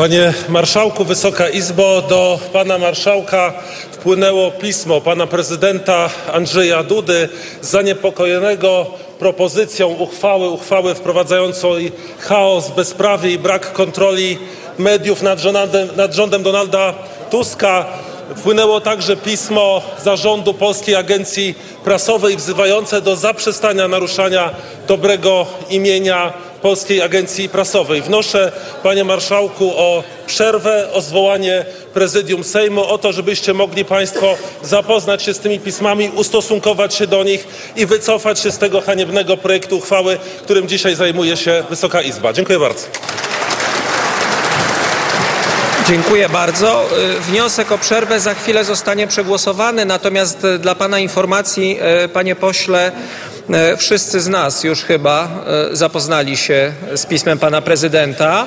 Panie Marszałku, Wysoka Izbo, do Pana Marszałka wpłynęło pismo Pana Prezydenta Andrzeja Dudy zaniepokojonego propozycją uchwały, uchwały wprowadzającej chaos, bezprawie i brak kontroli mediów nad rządem, nad rządem Donalda Tuska. Wpłynęło także pismo Zarządu Polskiej Agencji Prasowej wzywające do zaprzestania naruszania dobrego imienia Polskiej Agencji Prasowej. Wnoszę, panie marszałku, o przerwę, o zwołanie prezydium Sejmu, o to, żebyście mogli państwo zapoznać się z tymi pismami, ustosunkować się do nich i wycofać się z tego haniebnego projektu uchwały, którym dzisiaj zajmuje się Wysoka Izba. Dziękuję bardzo. Dziękuję bardzo. Y, Wniosek o przerwę za chwilę zostanie przegłosowany, natomiast y, dla Pana informacji, y, Panie Pośle, wszyscy z nas już chyba y, zapoznali się z pismem Pana Prezydenta.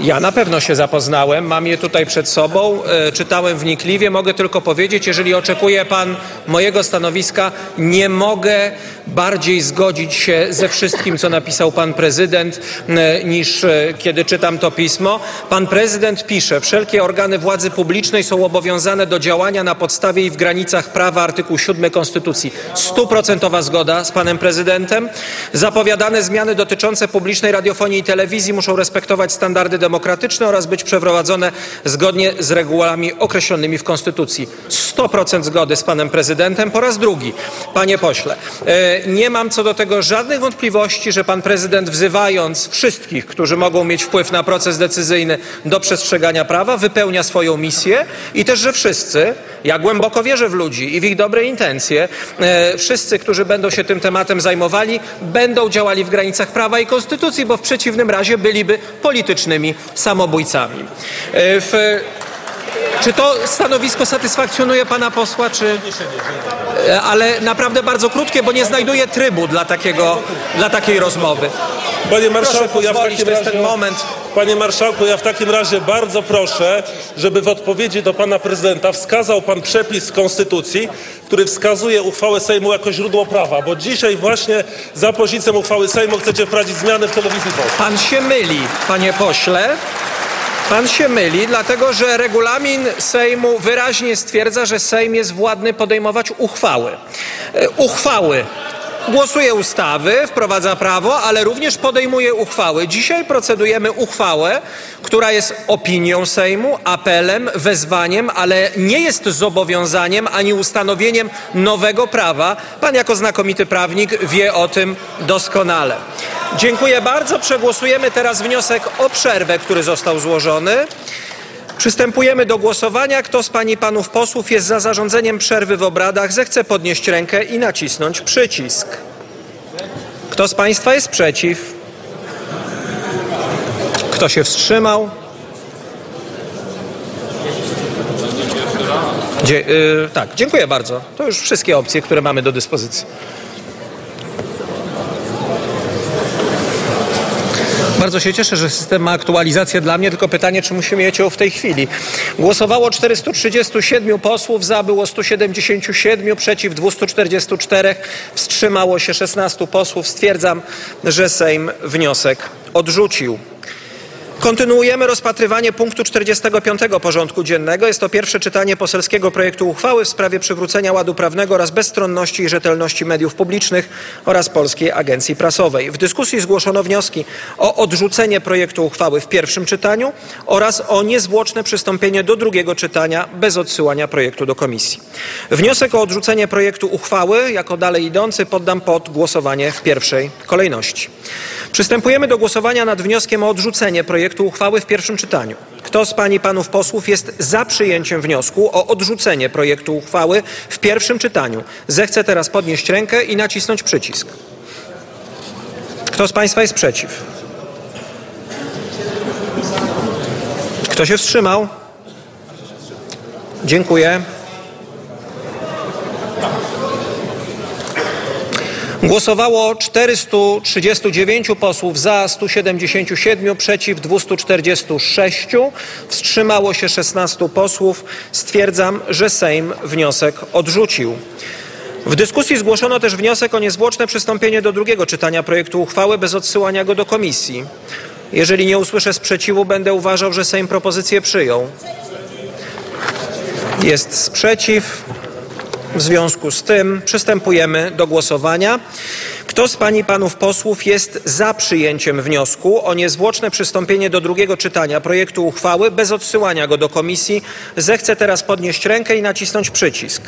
Ja na pewno się zapoznałem, mam je tutaj przed sobą, y, czytałem wnikliwie. Mogę tylko powiedzieć, jeżeli oczekuje Pan mojego stanowiska, nie mogę bardziej zgodzić się ze wszystkim, co napisał Pan Prezydent, y, niż y, kiedy czytam to pismo. Pan Prezydent pisze, wszelkie organy władzy publicznej są obowiązane do działania na podstawie i w granicach prawa artykuł 7 Konstytucji. Stuprocentowa zgoda z Panem Prezydentem. Zapowiadane zmiany dotyczące publicznej radiofonii i telewizji muszą respektować standardy demokratyczne oraz być przeprowadzone zgodnie z regułami określonymi w Konstytucji. 100% zgody z Panem Prezydentem po raz drugi. Panie pośle, e, nie mam co do tego żadnych wątpliwości, że Pan Prezydent wzywając wszystkich, którzy mogą mieć wpływ na proces decyzyjny do przestrzegania prawa, wypełnia swoją misję i też, że wszyscy, ja głęboko wierzę w ludzi i w ich dobre intencje, e, wszyscy, którzy będą się tym tematem zajmowali, będą działali w granicach prawa i konstytucji, bo w przeciwnym razie byliby politycznymi samobójcami. E, w, czy to stanowisko satysfakcjonuje pana posła, czy... Ale naprawdę bardzo krótkie, bo nie znajduję trybu dla, takiego, dla takiej rozmowy. Panie marszałku, ja w takim razie, ten moment. Panie marszałku, ja w takim razie bardzo proszę, żeby w odpowiedzi do pana prezydenta wskazał pan przepis konstytucji, który wskazuje uchwałę Sejmu jako źródło prawa, bo dzisiaj właśnie za pośrednictwem uchwały Sejmu chcecie wprowadzić zmiany w telewizji polskiej. Pan się myli, panie pośle. Pan się myli, dlatego że regulamin Sejmu wyraźnie stwierdza, że Sejm jest władny podejmować uchwały. E, Uchwały. Głosuje ustawy, wprowadza prawo, ale również podejmuje uchwały. Dzisiaj procedujemy uchwałę, która jest opinią Sejmu, apelem, wezwaniem, ale nie jest zobowiązaniem ani ustanowieniem nowego prawa. Pan jako znakomity prawnik wie o tym doskonale. Dziękuję bardzo. Przegłosujemy teraz wniosek o przerwę, który został złożony. Przystępujemy do głosowania. Kto z pań i panów posłów jest za zarządzeniem przerwy w obradach, zechce podnieść rękę i nacisnąć przycisk. Kto z państwa jest przeciw? Kto się wstrzymał? Dzie- y, tak, dziękuję bardzo. To już wszystkie opcje, które mamy do dyspozycji. Bardzo się cieszę, że system ma aktualizację dla mnie, tylko pytanie, czy musimy mieć ją w tej chwili. Głosowało 437 posłów, za było 177, przeciw 244, wstrzymało się 16 posłów. Stwierdzam, że Sejm wniosek odrzucił. Kontynuujemy rozpatrywanie punktu 45 porządku dziennego. Jest to pierwsze czytanie poselskiego projektu uchwały w sprawie przywrócenia ładu prawnego oraz bezstronności i rzetelności mediów publicznych oraz Polskiej Agencji Prasowej. W dyskusji zgłoszono wnioski o odrzucenie projektu uchwały w pierwszym czytaniu oraz o niezwłoczne przystąpienie do drugiego czytania bez odsyłania projektu do komisji. Wniosek o odrzucenie projektu uchwały jako dalej idący poddam pod głosowanie w pierwszej kolejności. Przystępujemy do głosowania nad wnioskiem o odrzucenie projektu uchwały w pierwszym czytaniu. Kto z pań i panów posłów jest za przyjęciem wniosku o odrzucenie projektu uchwały w pierwszym czytaniu? Zechce teraz podnieść rękę i nacisnąć przycisk. Kto z państwa jest przeciw? Kto się wstrzymał? Dziękuję. Głosowało 439 posłów za, 177 przeciw, 246. Wstrzymało się 16 posłów. Stwierdzam, że Sejm wniosek odrzucił. W dyskusji zgłoszono też wniosek o niezwłoczne przystąpienie do drugiego czytania projektu uchwały bez odsyłania go do komisji. Jeżeli nie usłyszę sprzeciwu, będę uważał, że Sejm propozycję przyjął. Jest sprzeciw. W związku z tym przystępujemy do głosowania. Kto z pań i panów posłów jest za przyjęciem wniosku o niezwłoczne przystąpienie do drugiego czytania projektu uchwały bez odsyłania go do komisji, zechce teraz podnieść rękę i nacisnąć przycisk.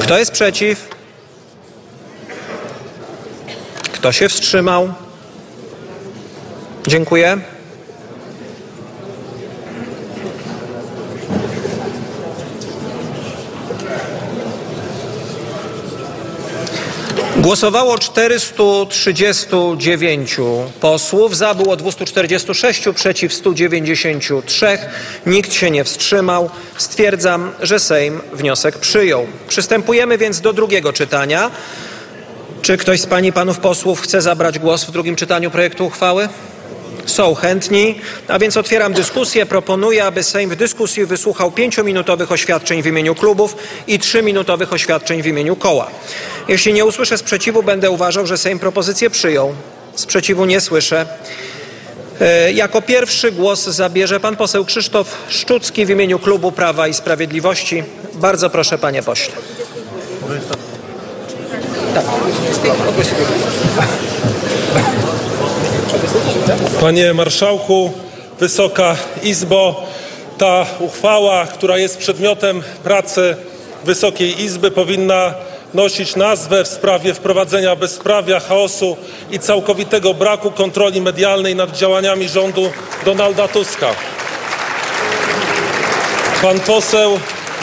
Kto jest przeciw? Kto się wstrzymał? Dziękuję. Głosowało 439 posłów, za było 246, przeciw 193, nikt się nie wstrzymał. Stwierdzam, że Sejm wniosek przyjął. Przystępujemy więc do drugiego czytania. Czy ktoś z Pań i Panów posłów chce zabrać głos w drugim czytaniu projektu uchwały? Są chętni, a więc otwieram dyskusję. Proponuję, aby Sejm w dyskusji wysłuchał pięciominutowych oświadczeń w imieniu klubów i trzyminutowych oświadczeń w imieniu koła. Jeśli nie usłyszę sprzeciwu, będę uważał, że Sejm propozycję przyjął. Sprzeciwu nie słyszę. E, Jako pierwszy głos zabierze pan poseł Krzysztof Szczucki w imieniu klubu Prawa i Sprawiedliwości. Bardzo proszę, panie pośle. Panie Marszałku, Wysoka Izbo, ta uchwała, która jest przedmiotem pracy Wysokiej Izby, powinna nosić nazwę w sprawie wprowadzenia bezprawia, chaosu i całkowitego braku kontroli medialnej nad działaniami rządu Donalda Tuska. Pan poseł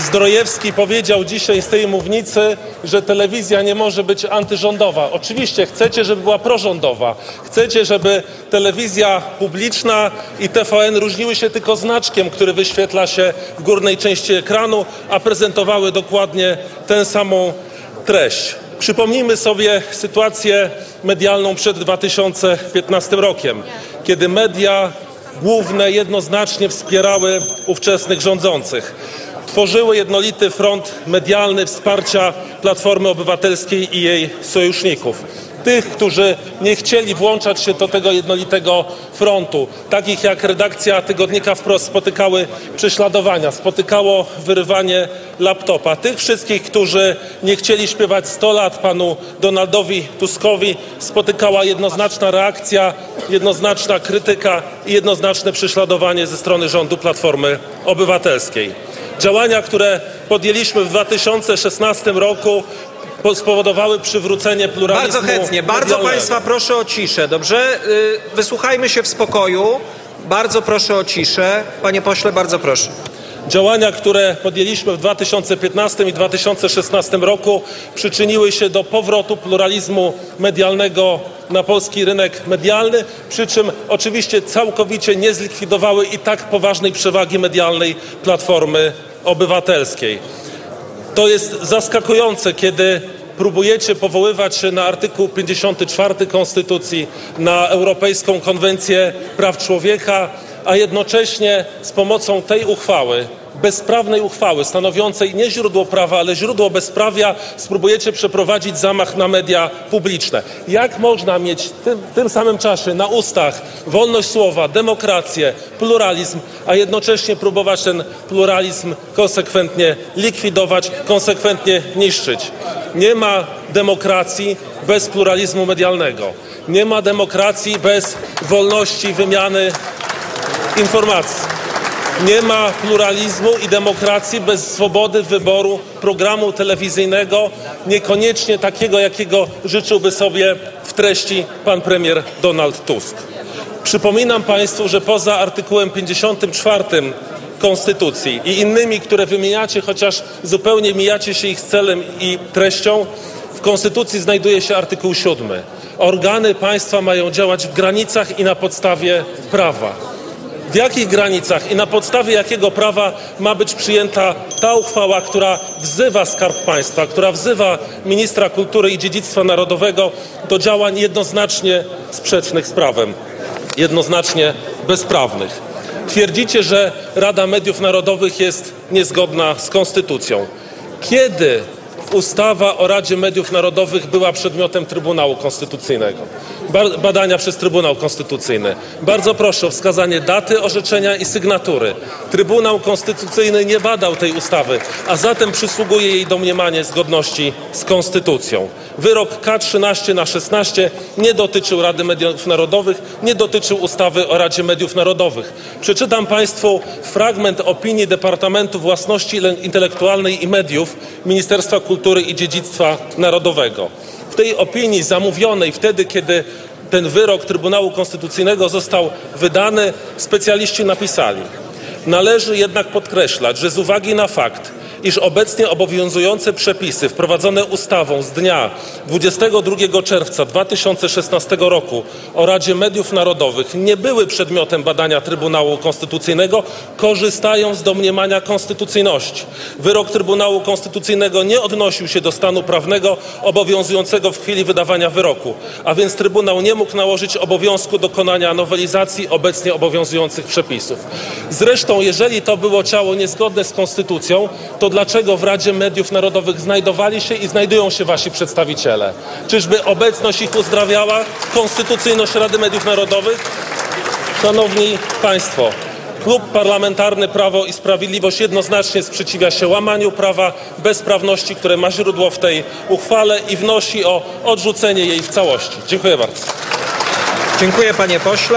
Zdrojewski powiedział dzisiaj z tej mównicy, że telewizja nie może być antyrządowa. Oczywiście chcecie, żeby była prorządowa. Chcecie, żeby telewizja publiczna i TVN różniły się tylko znaczkiem, który wyświetla się w górnej części ekranu, a prezentowały dokładnie tę samą treść. Przypomnijmy sobie sytuację medialną przed 2015 rokiem, kiedy media główne jednoznacznie wspierały ówczesnych rządzących tworzyły jednolity front medialny wsparcia Platformy Obywatelskiej i jej sojuszników. Tych, którzy nie chcieli włączać się do tego jednolitego frontu, takich jak redakcja tygodnika wprost spotykały prześladowania, spotykało wyrywanie laptopa. Tych wszystkich, którzy nie chcieli śpiewać 100 lat panu Donaldowi Tuskowi, spotykała jednoznaczna reakcja, jednoznaczna krytyka i jednoznaczne prześladowanie ze strony rządu Platformy Obywatelskiej. Działania, które podjęliśmy w 2016 roku po- spowodowały przywrócenie pluralizmu Bardzo chętnie. Bardzo medialnego. Państwa proszę o ciszę, dobrze? Y, Wysłuchajmy się w spokoju. Bardzo proszę o ciszę. Panie pośle, bardzo proszę. Działania, które podjęliśmy w 2015 i 2016 roku przyczyniły się do powrotu pluralizmu medialnego na polski rynek medialny, przy czym oczywiście całkowicie nie zlikwidowały i tak poważnej przewagi medialnej Platformy Obywatelskiej. To jest zaskakujące, kiedy próbujecie powoływać się na artykuł 54 Konstytucji, na Europejską Konwencję Praw Człowieka, a jednocześnie z pomocą tej uchwały, bezprawnej uchwały, stanowiącej nie źródło prawa, ale źródło bezprawia, spróbujecie przeprowadzić zamach na media publiczne. Jak można mieć w tym, tym samym czasie na ustach wolność słowa, demokrację, pluralizm, a jednocześnie próbować ten pluralizm konsekwentnie likwidować, konsekwentnie niszczyć? Nie ma demokracji bez pluralizmu medialnego. Nie ma demokracji bez wolności wymiany informacji. Nie ma pluralizmu i demokracji bez swobody wyboru programu telewizyjnego, niekoniecznie takiego, jakiego życzyłby sobie w treści pan premier Donald Tusk. Przypominam Państwu, że poza artykułem 54 Konstytucji i innymi, które wymieniacie, chociaż zupełnie mijacie się ich celem i treścią, w Konstytucji znajduje się artykuł 7. Organy państwa mają działać w granicach i na podstawie prawa w jakich granicach i na podstawie jakiego prawa ma być przyjęta ta uchwała, która wzywa Skarb Państwa, która wzywa ministra kultury i dziedzictwa narodowego do działań jednoznacznie sprzecznych z prawem, jednoznacznie bezprawnych. Twierdzicie, że Rada Mediów Narodowych jest niezgodna z konstytucją. Kiedy ustawa o Radzie Mediów Narodowych była przedmiotem Trybunału Konstytucyjnego, badania przez Trybunał Konstytucyjny. Bardzo proszę o wskazanie daty orzeczenia i sygnatury. Trybunał Konstytucyjny nie badał tej ustawy, a zatem przysługuje jej domniemanie zgodności z Konstytucją. Wyrok K13 na 16 nie dotyczył Rady Mediów Narodowych, nie dotyczył ustawy o Radzie Mediów Narodowych. Przeczytam Państwu fragment opinii Departamentu Własności Intelektualnej i Mediów Ministerstwa Kultury i Dziedzictwa Narodowego. W tej opinii zamówionej wtedy, kiedy ten wyrok Trybunału Konstytucyjnego został wydany, specjaliści napisali: Należy jednak podkreślać, że z uwagi na fakt, iż obecnie obowiązujące przepisy wprowadzone ustawą z dnia 22 czerwca 2016 roku o Radzie Mediów Narodowych nie były przedmiotem badania Trybunału Konstytucyjnego, korzystają z domniemania konstytucyjności. Wyrok Trybunału Konstytucyjnego nie odnosił się do stanu prawnego obowiązującego w chwili wydawania wyroku, a więc Trybunał nie mógł nałożyć obowiązku dokonania nowelizacji obecnie obowiązujących przepisów. Zresztą, jeżeli to było ciało niezgodne z konstytucją, to dlaczego w Radzie Mediów Narodowych znajdowali się i znajdują się wasi przedstawiciele? Czyżby obecność ich uzdrawiała konstytucyjność Rady Mediów Narodowych? Szanowni Państwo, Klub Parlamentarny Prawo i Sprawiedliwość jednoznacznie sprzeciwia się łamaniu prawa, bezprawności, które ma źródło w tej uchwale i wnosi o odrzucenie jej w całości. Dziękuję bardzo. Dziękuję panie pośle.